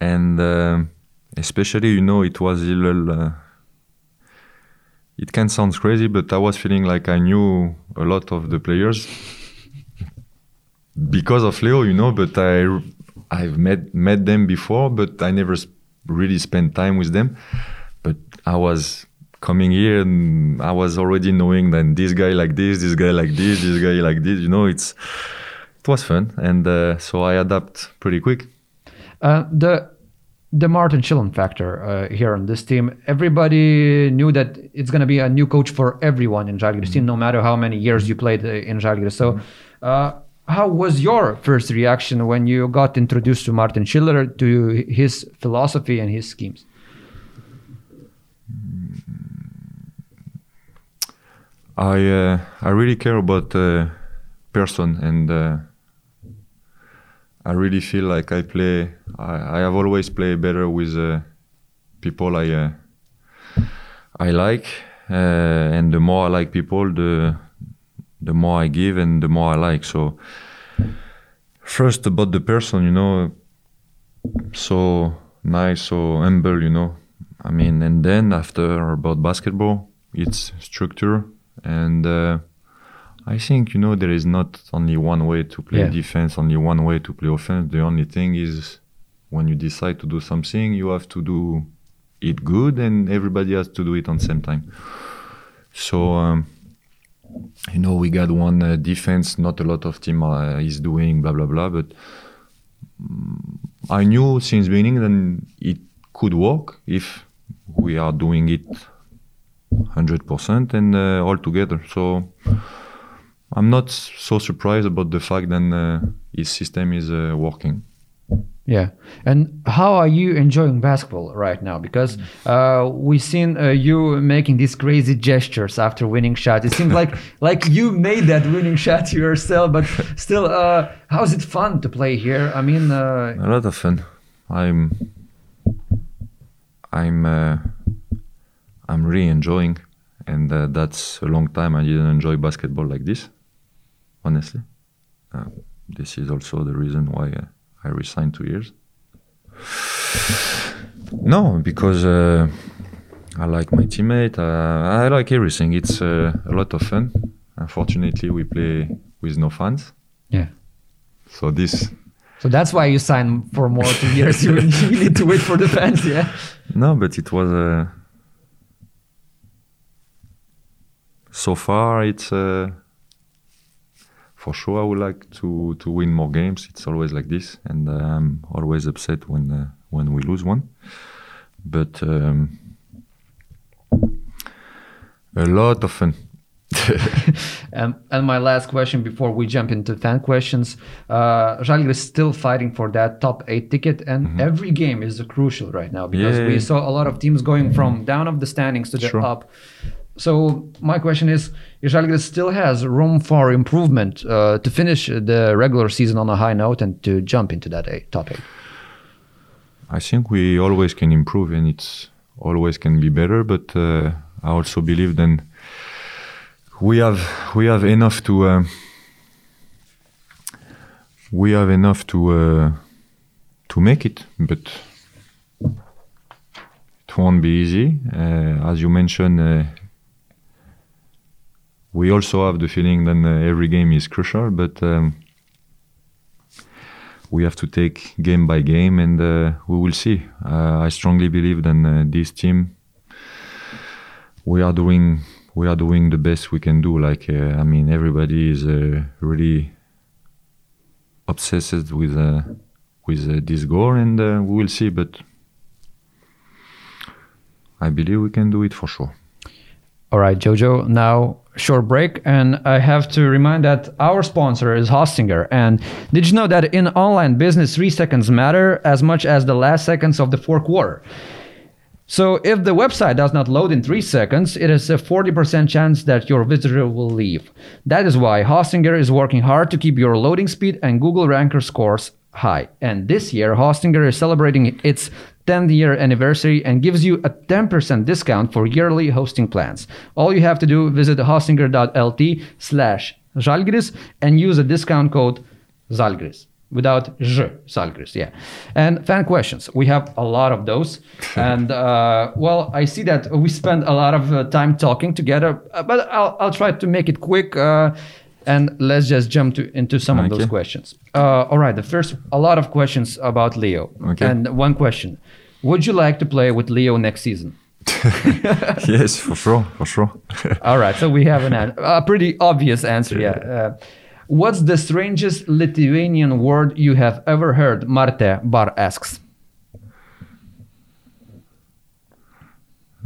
and uh, especially you know it was a little. Uh, it can sound crazy, but I was feeling like I knew a lot of the players (laughs) because of Leo, you know. But I I've met met them before, but I never s- really spent time with them. But I was coming here and I was already knowing that this guy like this, this guy like this, this guy like this. You know, it's it was fun, and uh, so I adapt pretty quick. Uh, the the Martin Schiller factor uh, here on this team. Everybody knew that it's going to be a new coach for everyone in Žalgiris team, no matter how many years you played uh, in Žalgiris. So, uh, how was your first reaction when you got introduced to Martin Schiller, to his philosophy and his schemes? I uh, I really care about uh, person and uh, I really feel like I play. I, I have always played better with uh, people I uh, I like, uh, and the more I like people, the the more I give and the more I like. So first about the person, you know, so nice, so humble, you know. I mean, and then after about basketball, it's structure and uh, I think you know there is not only one way to play Yeah. defense, only one way to play offense. The only thing is when you decide to do something, you have to do it good, and everybody has to do it on the same time. So um, you know we got one uh, defense, not a lot of team uh, is doing blah blah blah, but mm, I knew since beginning that it could work if we are doing it 100% and uh, all together. So I'm not so surprised about the fact that uh, his system is uh, working. Yeah, and how are you enjoying basketball right now? Because uh, we've seen uh, you making these crazy gestures after winning shots. It seems like (laughs) like you made that winning shot (laughs) yourself, but still, uh, how is it fun to play here? I mean, uh, A lot of fun. I'm I'm uh, I'm really enjoying, and uh, that's a long time I didn't enjoy basketball like this. honestly. Uh, this is also the reason why uh, I resigned two years. No, because uh, I like my teammate. Uh, I like everything. It's uh, a lot of fun. Unfortunately, we play with no fans. Yeah. So this, So that's why you sign for more two years. You, you (laughs) need to wait for the fans, yeah. no, but it was. Uh, so far, it's uh, for sure. I would like to to win more games. It's always like this, and I'm always upset when uh, when we lose one. But um, a lot of fun. (laughs) Um, and my last question before we jump into fan questions, uh, Žalgiris is still fighting for that top eight ticket, and every game is crucial right now because. Yeah, we saw a lot of teams going from down of the standings to the Sure. up. So my question is, if Žalgiris still has room for improvement uh, to finish the regular season on a high note and to jump into that eight, top eight. I think we always can improve, and it's always can be better. But uh, I also believe then we have we have enough to uh, we have enough to uh, to make it, but it won't be easy. Uh, as you mentioned, uh, we also have the feeling that uh, every game is crucial, but. Um, we have to take game by game and uh, we will see. Uh, I strongly believe that this team we are doing we are doing the best we can do. Like I mean, everybody is really obsessed with uh, with uh, this goal, and uh, we will see. But I believe we can do it for sure. All right, Jojo. Now, short break, and I have to remind that our sponsor is Hostinger. And did you know that in online business, three seconds matter as much as the last seconds of the fourth quarter? So, if the website does not load in three seconds, it is a 40% chance that your visitor will leave. That is why Hostinger is working hard to keep your loading speed and Google ranker scores high. And this year, Hostinger is celebrating its 10th year anniversary and gives you a 10% discount for yearly hosting plans. All you have to do is visit hostinger.lt slash Žalgiris and use a discount code Zalgiris without J, Zalgiris, yeah. And fan questions. We have a lot of those. (laughs) and uh, well, I see that we spend a lot of uh, time talking together, uh, but I'll, I'll try to make it quick. Uh, and let's just jump to, into some of those questions. Uh, all right, the first, a lot of questions about Leo. Okay. And one question Would you like to play with Leo next season? (laughs) yes, for sure, for sure. (laughs) All right, so we have an an- a pretty obvious answer. Yeah. Uh, what's the strangest Lithuanian word you have ever heard? Marte Bar asks.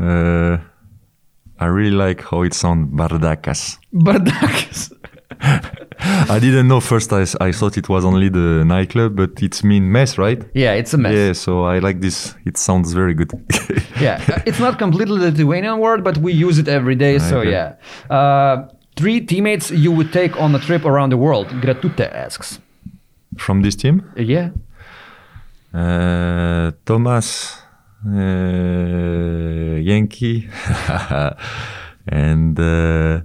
uh, I really like how it sounds, bardakas. Bardakas. (laughs) (laughs) I didn't know first. I, I thought it was only the nightclub, but it's mean mess, right? Yeah, it's a mess. Yeah, so I like this. It sounds very good. (laughs) Yeah, uh, it's not completely the Lithuanian word, but we use it every day. So yeah. Uh, three teammates you would take on a trip around the world. Gratute asks. From this team, Uh, Yeah. uh, Thomas, uh, Yankee, (laughs) and uh,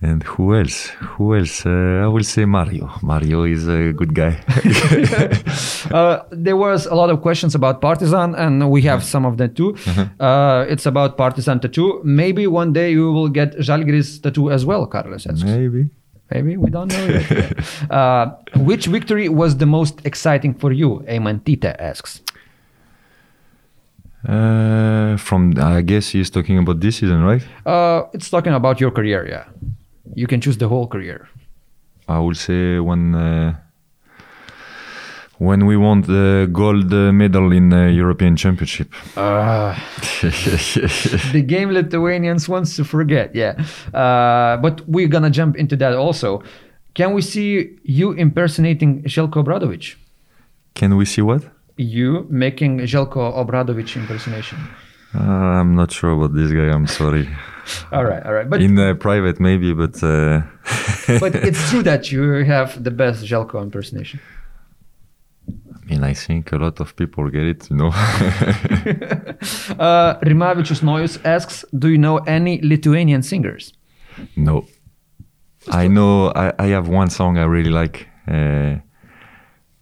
and who else? Who else? Uh, I will say Mario. Mario is a good guy. (laughs) Uh, there was a lot of questions about Partizan, and we have some of them too. Uh, it's about Partizan tattoo. Maybe one day you will get Žalgiris tattoo as well, Carlos asks. Maybe. Maybe we don't know yet. (laughs) uh, which victory was the most exciting for you? Eamantita asks. Uh, from I guess he's talking about this season, right? Uh, it's talking about your career. Yeah, you can choose the whole career. I will say when uh, when we won the gold uh, medal in the European Championship. Uh, (laughs) the game Lithuanians wants to forget. Yeah, uh, but we're gonna jump into that also. Can we see you impersonating Željko Obradovic? Can we see what? You making Željko Obradovic impersonation. Uh, I'm not sure about this guy. I'm sorry. (laughs) All right, all right, but In uh, private, maybe, but uh, (laughs) but it's true that you have the best Željko impersonation. I mean, I think a lot of people get it. You know. (laughs) Uh, Rimavičius Nojus asks, do you know any Lithuanian singers? no, I know I, I have one song I really like. Uh,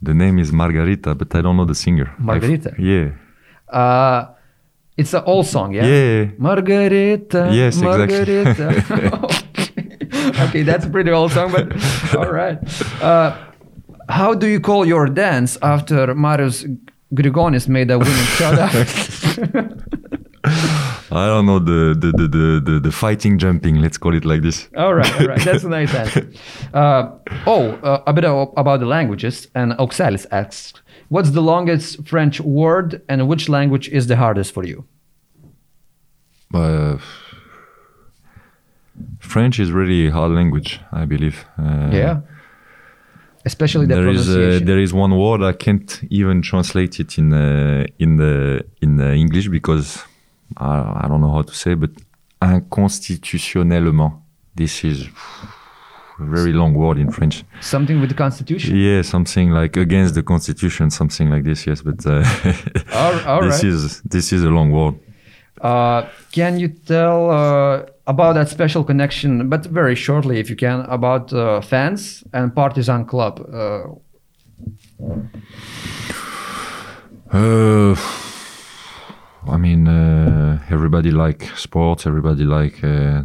the name is Margarita, but I don't know the singer. Margarita? yeah. Uh, it's an old song, yeah? Yeah. Margarita. Yes, exactly. (laughs) Okay, that's a pretty old song, but (laughs) all right. Uh, how do you call your dance after Marius Grigonis made a winning shot? (laughs) I don't know the the, the, the, the the fighting jumping. Let's call it like this. all right, all right. That's a nice answer. Uh, oh, uh, a bit of, about the languages. And Oxalis asks, what's the longest French word and which language is the hardest for you? Uh, French is really hard language, I believe. Uh, yeah. Especially the there is uh, there is one word I can't even translate it in uh, in the in uh, English because I, I don't know how to say, but inconstitutionnellement. This is a very long word in French. Something with the constitution. Yeah, something like against the constitution, something like this. Yes, but uh, (laughs) All, all this right. is this is a long word. Uh, can you tell uh, about that special connection, but very shortly, if you can, about uh, fans and Partizan Club? Uh, Uh, I mean, uh, everybody like sports. Everybody like uh,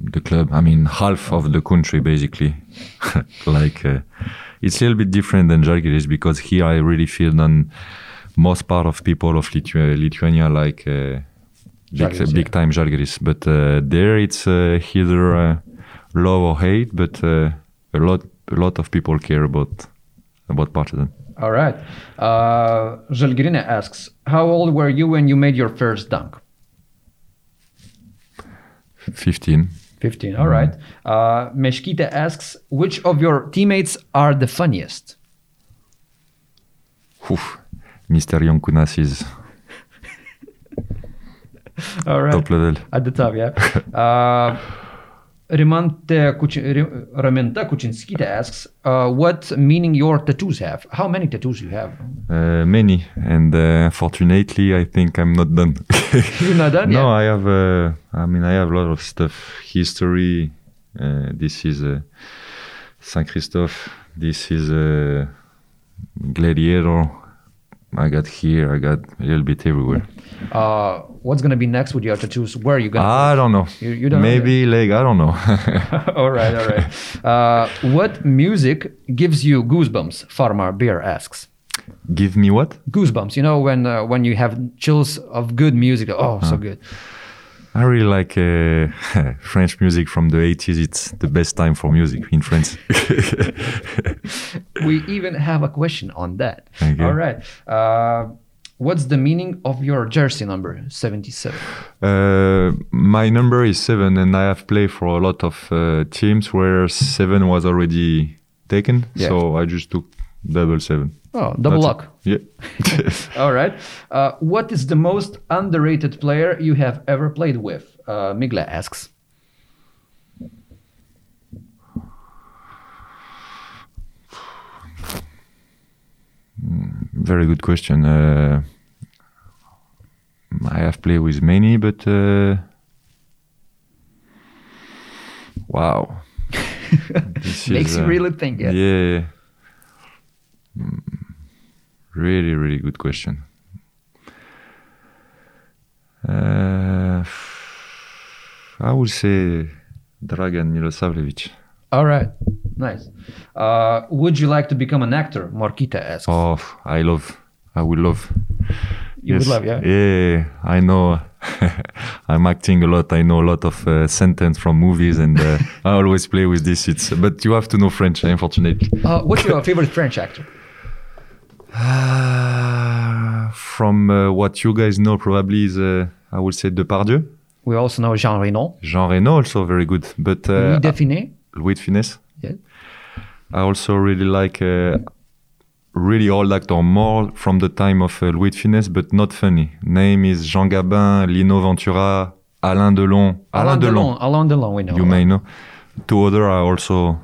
the club. I mean, half of the country basically. (laughs) like, uh, it's a little bit different than Žalgiris because here I really feel that most part of people of Litu- Lithuania like uh, big, yeah. time Žalgiris. But uh, there it's uh, either uh, love or hate. But uh, a lot, a lot of people care about about Partizan. all right. Uh, asks, how old were you when you made your first dunk? Fifteen. 15, all right. Uh, Meshkita asks, which of your teammates are the funniest? Mr. Jankūnas is (laughs) All right. top level. At the top, yeah. (laughs) Uh, Rimante Kuchi- Ri- Raminta Kuchinskyte asks, uh, what meaning your tattoos have? How many tattoos you have? Uh, many, and uh, fortunately, I think I'm not done. (laughs) You're not done (laughs) no, yet? I have. Uh, I mean, I have a lot of stuff. History. Uh, this is uh, Saint Christophe. This is uh, Gladiator. I got here. I got a little bit everywhere. Uh, what's gonna be next with your tattoos? Where are you gonna? I don't know. You- you don't know Maybe leg. I don't know. (laughs) (laughs) all right, all right. Uh, what music gives you goosebumps? Farmer Bear asks. Give me what? Goosebumps. You know when uh, when you have chills of good music. Oh, so good. I really like uh, (laughs) French music from the 80s. It's the best time for music in France. (laughs) We even have a question on that. Okay. All right. Uh, what's the meaning of your jersey number 77? Uh, my number is seven, and I have played for a lot of uh, teams where seven was already taken. Yeah. So I just took double seven. Oh, double That's luck. it. Yeah. (laughs) All right. Uh, what is the most underrated player you have ever played with? Uh, Migla asks. Very good question. Uh, I have played with many, but uh, wow, (laughs) Makes is, you uh, really think. Yeah. Yeah. Mm, Really, really good question. Uh, I would say Dragan Milosavljevic. All right. Nice. Uh, would you like to become an actor? Morkita asks. Oh, I love. I would love. You would love, yeah? Yeah, I know. (laughs) I'm acting a lot. I know a lot of uh, sentence from movies, and uh, (laughs) I always play with this. It's but you have to know French, unfortunately. Uh, what's your favorite French actor? (sighs) From uh, what you guys know, probably is uh, I would say Depardieu. We also know Jean Reno. Jean Reno also very good, but uh, Louis de Funès. Louis de Funès. Yeah. I also really like uh, really old actor, more from the time of uh, Louis de Funès, but not funny. Name is Jean Gabin, Lino Ventura, Alain Delon. Alain Delon. Alain Delon, we know. you may know. Two other are also.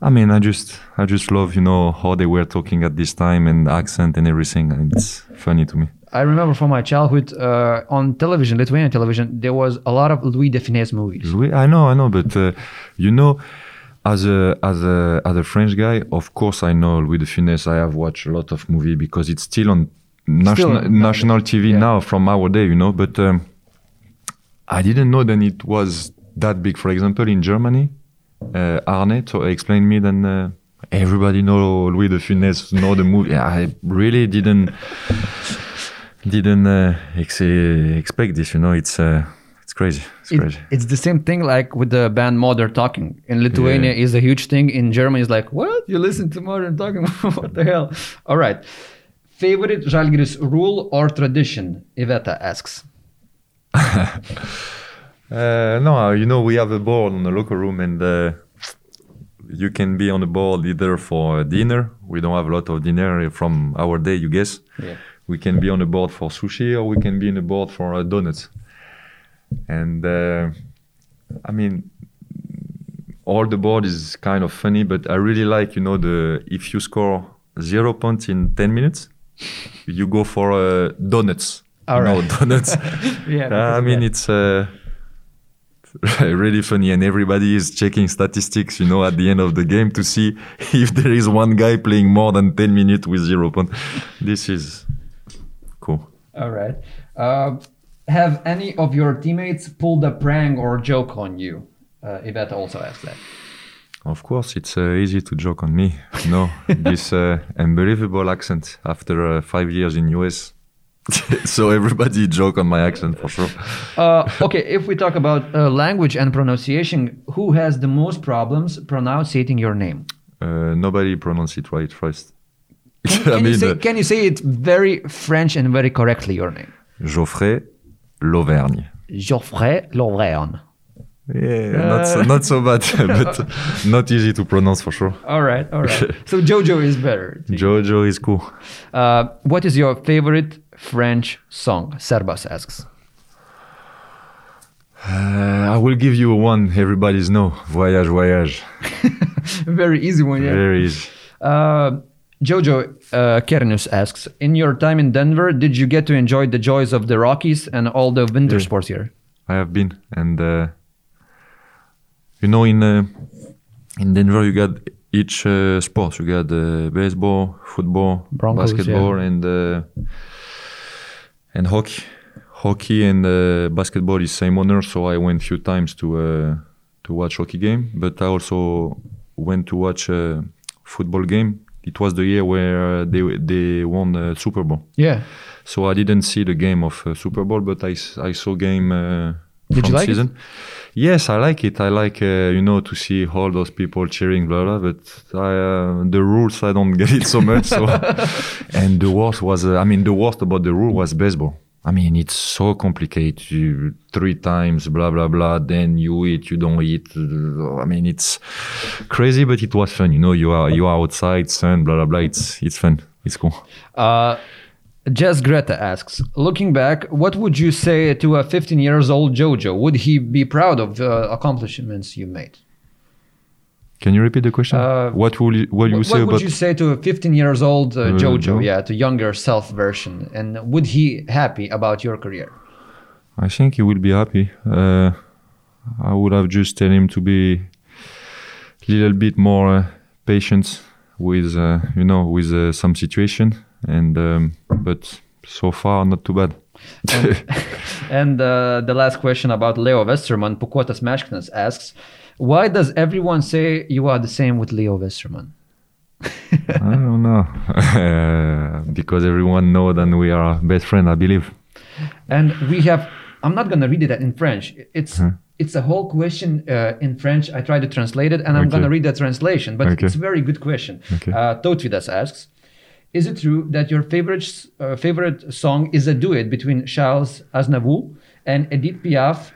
I mean, I just, I just love, you know, how they were talking at this time and accent and everything. And it's funny to me. I remember from my childhood uh, on television, Lithuanian television, there was a lot of Louis de Funès movies. Louis, I know, I know, but uh, you know, as a as a as a French guy, of course I know Louis de Funès. I have watched a lot of movie because it's still on national on- national TV yeah. now from our day, you know. But um, I didn't know that it was that big. For example, in Germany, uh, Arne to explain me then uh, everybody know Louis de Funès, know the movie. I really didn't didn't uh, ex- expect this. You know, it's uh, it's crazy. It's It- crazy. it's the same thing like with the band Modern Talking. In Lithuania Yeah. is a huge thing. In Germany is like, what? You listen to Modern Talking? (laughs) what the hell? All right. Favorite Žalgiris rule or tradition? Iveta asks. (laughs) Uh, no, you know, we have a board on the locker room, and uh, you can be on the board either for dinner. We don't have a lot of dinner from our day, you guess. Yeah. We can be on the board for sushi, or we can be on the board for uh, donuts. And uh, I mean, all the board is kind of funny, but I really like, you know, the if you score zero points in ten minutes, you go for uh, donuts. All right. donuts. (laughs) Yeah. Uh, I mean, it's uh, (laughs) really funny, and everybody is checking statistics, you know, at the end of the game to see (laughs) if there is one guy playing more than 10 minutes with zero point. This is cool. All right. Uh, have any of your teammates pulled a prank or joke on you? Uh, Iveta also asked that. Of course, it's uh, easy to joke on me. no (laughs) this uh, unbelievable accent after uh, five years in US. (laughs) so everybody joke on my accent for sure. Uh, okay, if we talk about uh, language and pronunciation, who has the most problems pronouncing your name? Uh, nobody pronounce it right first. (laughs) (laughs) Can, you, say, uh, can you say it very French and very correctly, your name? Joffrey Lauvergne. Joffrey Lauvergne. Yeah, not so, not so bad, (laughs) but (laughs) not easy to pronounce for sure. All right, all right. (laughs) so Jojo is better. Jojo is cool. Uh, what is your favorite French song? Serbas asks. Uh, I will give you one everybody's know. Voyage, voyage. very easy one, yeah. Very easy. Uh, Jojo uh, Kernus asks, in your time in Denver, did you get to enjoy the joys of the Rockies and all the winter Yeah. sports here? I have been, and uh, you know, in uh, in Denver, you got each uh, sport. You got uh, baseball, football, Broncos, basketball, and uh, and hockey. Hockey and uh, basketball is same owner, so I went few times to uh, to watch hockey game. But I also went to watch a football game. It was the year where they they won the Super Bowl. Yeah. So I didn't see the game of uh, Super Bowl, but I, I saw game uh, Did from you like it? Yes, I like it. I like uh, you know to see all those people cheering, blah blah. But I, uh, the rules, I don't (laughs) get it so much. So, (laughs) and the worst was, uh, I mean, the worst about the rule was baseball. I mean, it's so complicated. You, three times, blah blah blah. Then you eat, you don't eat. I mean, it's crazy, but it was fun. You know, you are you are outside, sun, blah blah blah. It's it's fun. It's cool. Uh, Jess Greta asks, looking back, what would you say to a 15 years old Jojo? Would he be proud of the accomplishments you made? Can you repeat the question? Uh, what will you, what you what say would you say to a 15 years old uh, Uh, Jojo? Yeah, to younger self version, and would he happy about your career? I think he will be happy. Uh, I would have just tell him to be a little bit more uh, patient with uh, you know with uh, some situation, and um, but so far not too bad. And (laughs) uh, the last question about Leo Westermann, Pukotas Meškinas asks, why does everyone say you are the same with Leo Westermann? (laughs) I don't know uh, (laughs) because everyone know that we are best friend. I believe. And we have, I'm not going to read it in French. It's it's a whole question uh, in French. I tried to translate it and I'm Okay. to read the translation, but Okay. it's a very good question. Okay. Uh, Tautvydas asks, is it true that your favorite uh, favorite song is a duet between Charles Aznavour and Edith Piaf?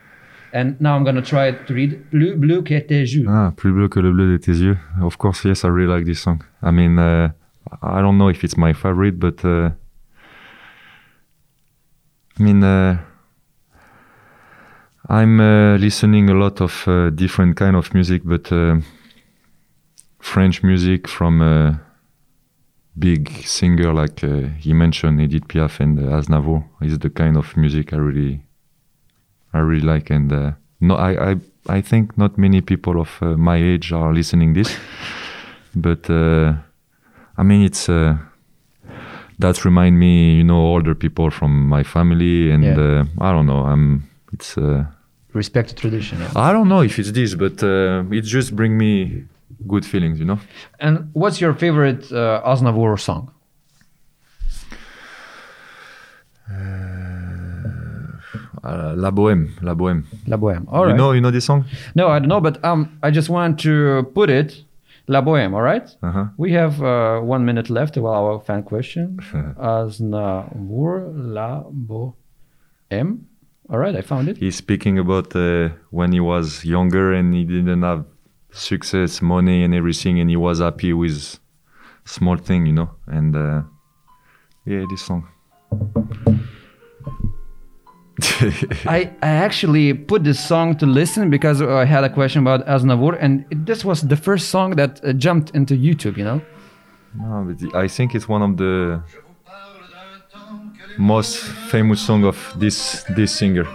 And now I'm going to try to read Bleu Bleu que tes yeux. Ah, plus bleu que le bleu de tes yeux. Of course, yes, I really like this song. I mean, uh, I don't know if it's my favorite, but uh, I mean, uh, I'm uh, listening a lot of uh, different kind of music, but French music from big singer like uh, he mentioned, Edith Piaf and uh, Aznavour, is the kind of music I really, I really like. And uh, no, I, I, I think not many people of uh, my age are listening this, but uh, I mean it's uh, that remind me, you know, older people from my family, and Yeah. uh, I don't know. I'm it's uh, Respect tradition. Yeah. I don't know if it's this, but uh, it just bring me good feelings, you know. And what's your favorite uh, Aznavour song? Uh, La Bohème, La Bohème. La Bohème. All right. You know, you know this song? No, I don't know, but um, I just want to put it, La Bohème, all right? Uh-huh. We have uh, one minute left to our fan question. (laughs) Aznavour, La Bohème. All right, I found it. He's speaking about uh, when he was younger and he didn't have success, money, and everything, and he was happy with small thing, you know. And uh, yeah, this song. (laughs) I, I actually put this song to listen because I had a question about Aznavour, and it, this was the first song that uh, jumped into YouTube, you know? No, but I think it's one of the most famous song of this this singer.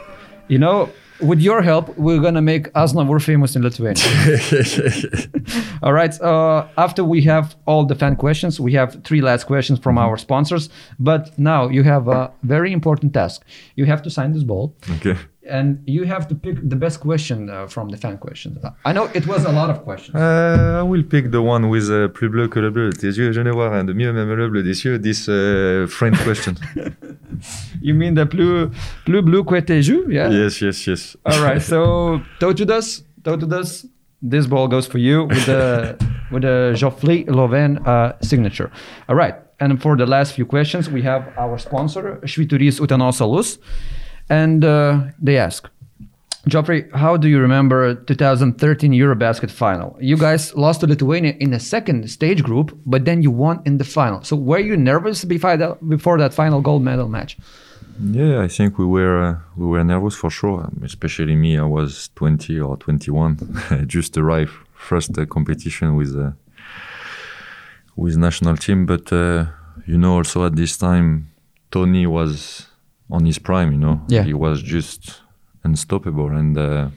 You know, with your help, we're gonna make Aznavour famous in Lithuania. (laughs) all right. Uh, after we have all the fan questions, we have three last questions from our sponsors. But now you have a very important task. You have to sign this ball, Okay. And you have to pick the best question uh, from the fan questions. I know it was a lot of questions. Uh, I will pick the one with uh, plus bleu que le bleu tes yeux. Je ne vois rien de mieux, même le bleu des cieux. This uh, French question. (laughs) You mean the plus plus blue que tes yeux? Yeah. yes, yes, yes. All right. So Tautvydas, Tautvydas, this ball goes for you with the (laughs) with the Joffrey Lauvergne uh, signature. All right. And for the last few questions, we have our sponsor, Švyturys Utenos Alus, and uh, they ask. Joffrey, how do you remember 2013 Eurobasket final? You guys lost to Lithuania in the second stage group, but then you won in the final. So were you nervous before that, before that final gold medal match? Yeah, I think we were uh, we were nervous for sure. Especially me, I was 20 or 21, (laughs) just arrived first uh, competition with uh, with national team. But uh, you know, also at this time, Tony was on his prime. You know, Yeah. he was just unstoppable, and uh,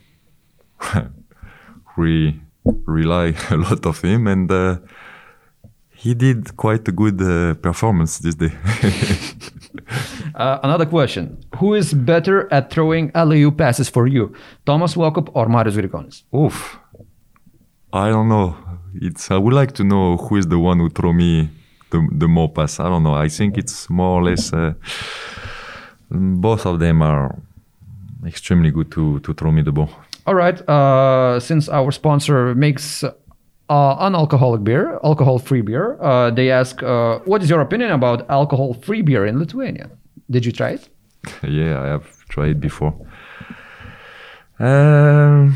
(laughs) we rely a lot of him, and uh, he did quite a good uh, performance this day. (laughs) Uh, another question: Who is better at throwing alley-oop passes for you, Thomas Walkup or Marius Grigonis? Oof. I don't know. It's. I would like to know who is the one who throw me the the more pass. I don't know. I think it's more or less. Both of them are extremely good to to throw me the ball. All right. Uh, since our sponsor makes uh, unalcoholic beer, alcohol-free beer, uh, they ask, uh, "What is your opinion about alcohol-free beer in Lithuania? Did you try it?" (laughs) yeah, I have tried it before. Um,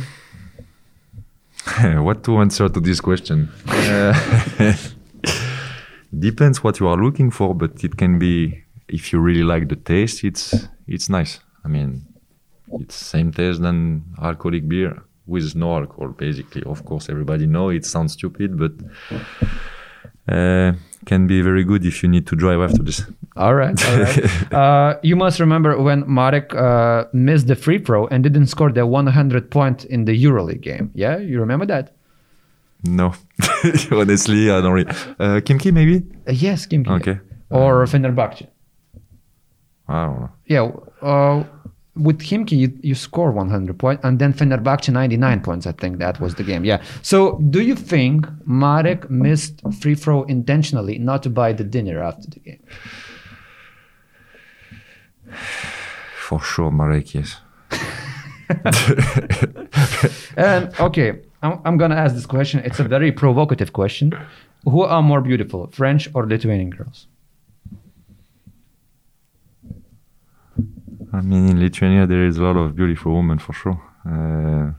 (laughs) what to answer to this question? Uh, (laughs) depends what you are looking for, but it can be if you really like the taste. It's it's nice. I mean, it's same taste than alcoholic beer with no alcohol, basically. Of course, everybody know it sounds stupid, but uh, can be very good if you need to drive after this. All right. All right. (laughs) uh, you must remember when Marek uh, missed the free throw and didn't score the 100 point in the EuroLeague game. Yeah, you remember that? No, (laughs) honestly, I don't really. Uh, Khimki, maybe? Uh, yes, Kim. Okay. Or Fenerbahce. I don't know. Yeah, uh, with Khimki, you, you score 100 points, and then Fenerbahce 99 points. I think that was the game. Yeah. So, do you think Marek missed free throw intentionally, not to buy the dinner after the game? (sighs) For sure, Marek, yes. (laughs) And okay, I'm, I'm gonna ask this question. It's a very provocative question. Who are more beautiful, French or Lithuanian girls? I mean, in Lithuania, there is a lot of beautiful women for sure. Uh,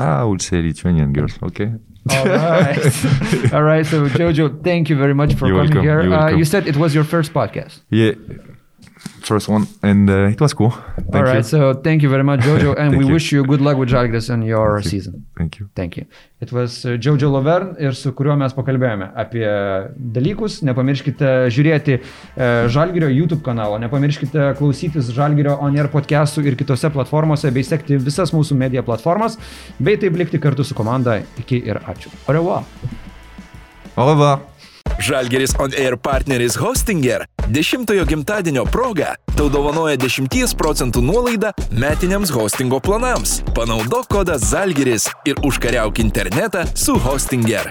I would say Lithuanian girls, okay? All right. (laughs) All right. So, Jojo, thank you very much for You're coming welcome. here. Uh, you said it was your first podcast. Yeah, first one, and uh, it was cool. Thank All right, you. so thank you very much, (laughs) Jojo, and Thank we you. wish you good luck with Žalgiris in your season. Thank you. Thank you. It was uh, Jojo Laverne ir su kuriuo mes pakalbėjome apie dalykus. Nepamirškite žiūrėti uh, Žalgirio YouTube kanalo, nepamirškite klausytis Žalgirio On Air podcastų ir kitose platformose, bei sekti visas mūsų media platformas, bei taip likti kartu su komanda. Iki ir ačiū. Au revoir. Au revoir. Žalgeris On Air partneris Hostinger 10-ojo gimtadienio proga tau dovanoja 10 procentų nuolaidą metiniams hostingo planams. Panaudok kodą Žalgeris ir užkariauk internetą su Hostinger.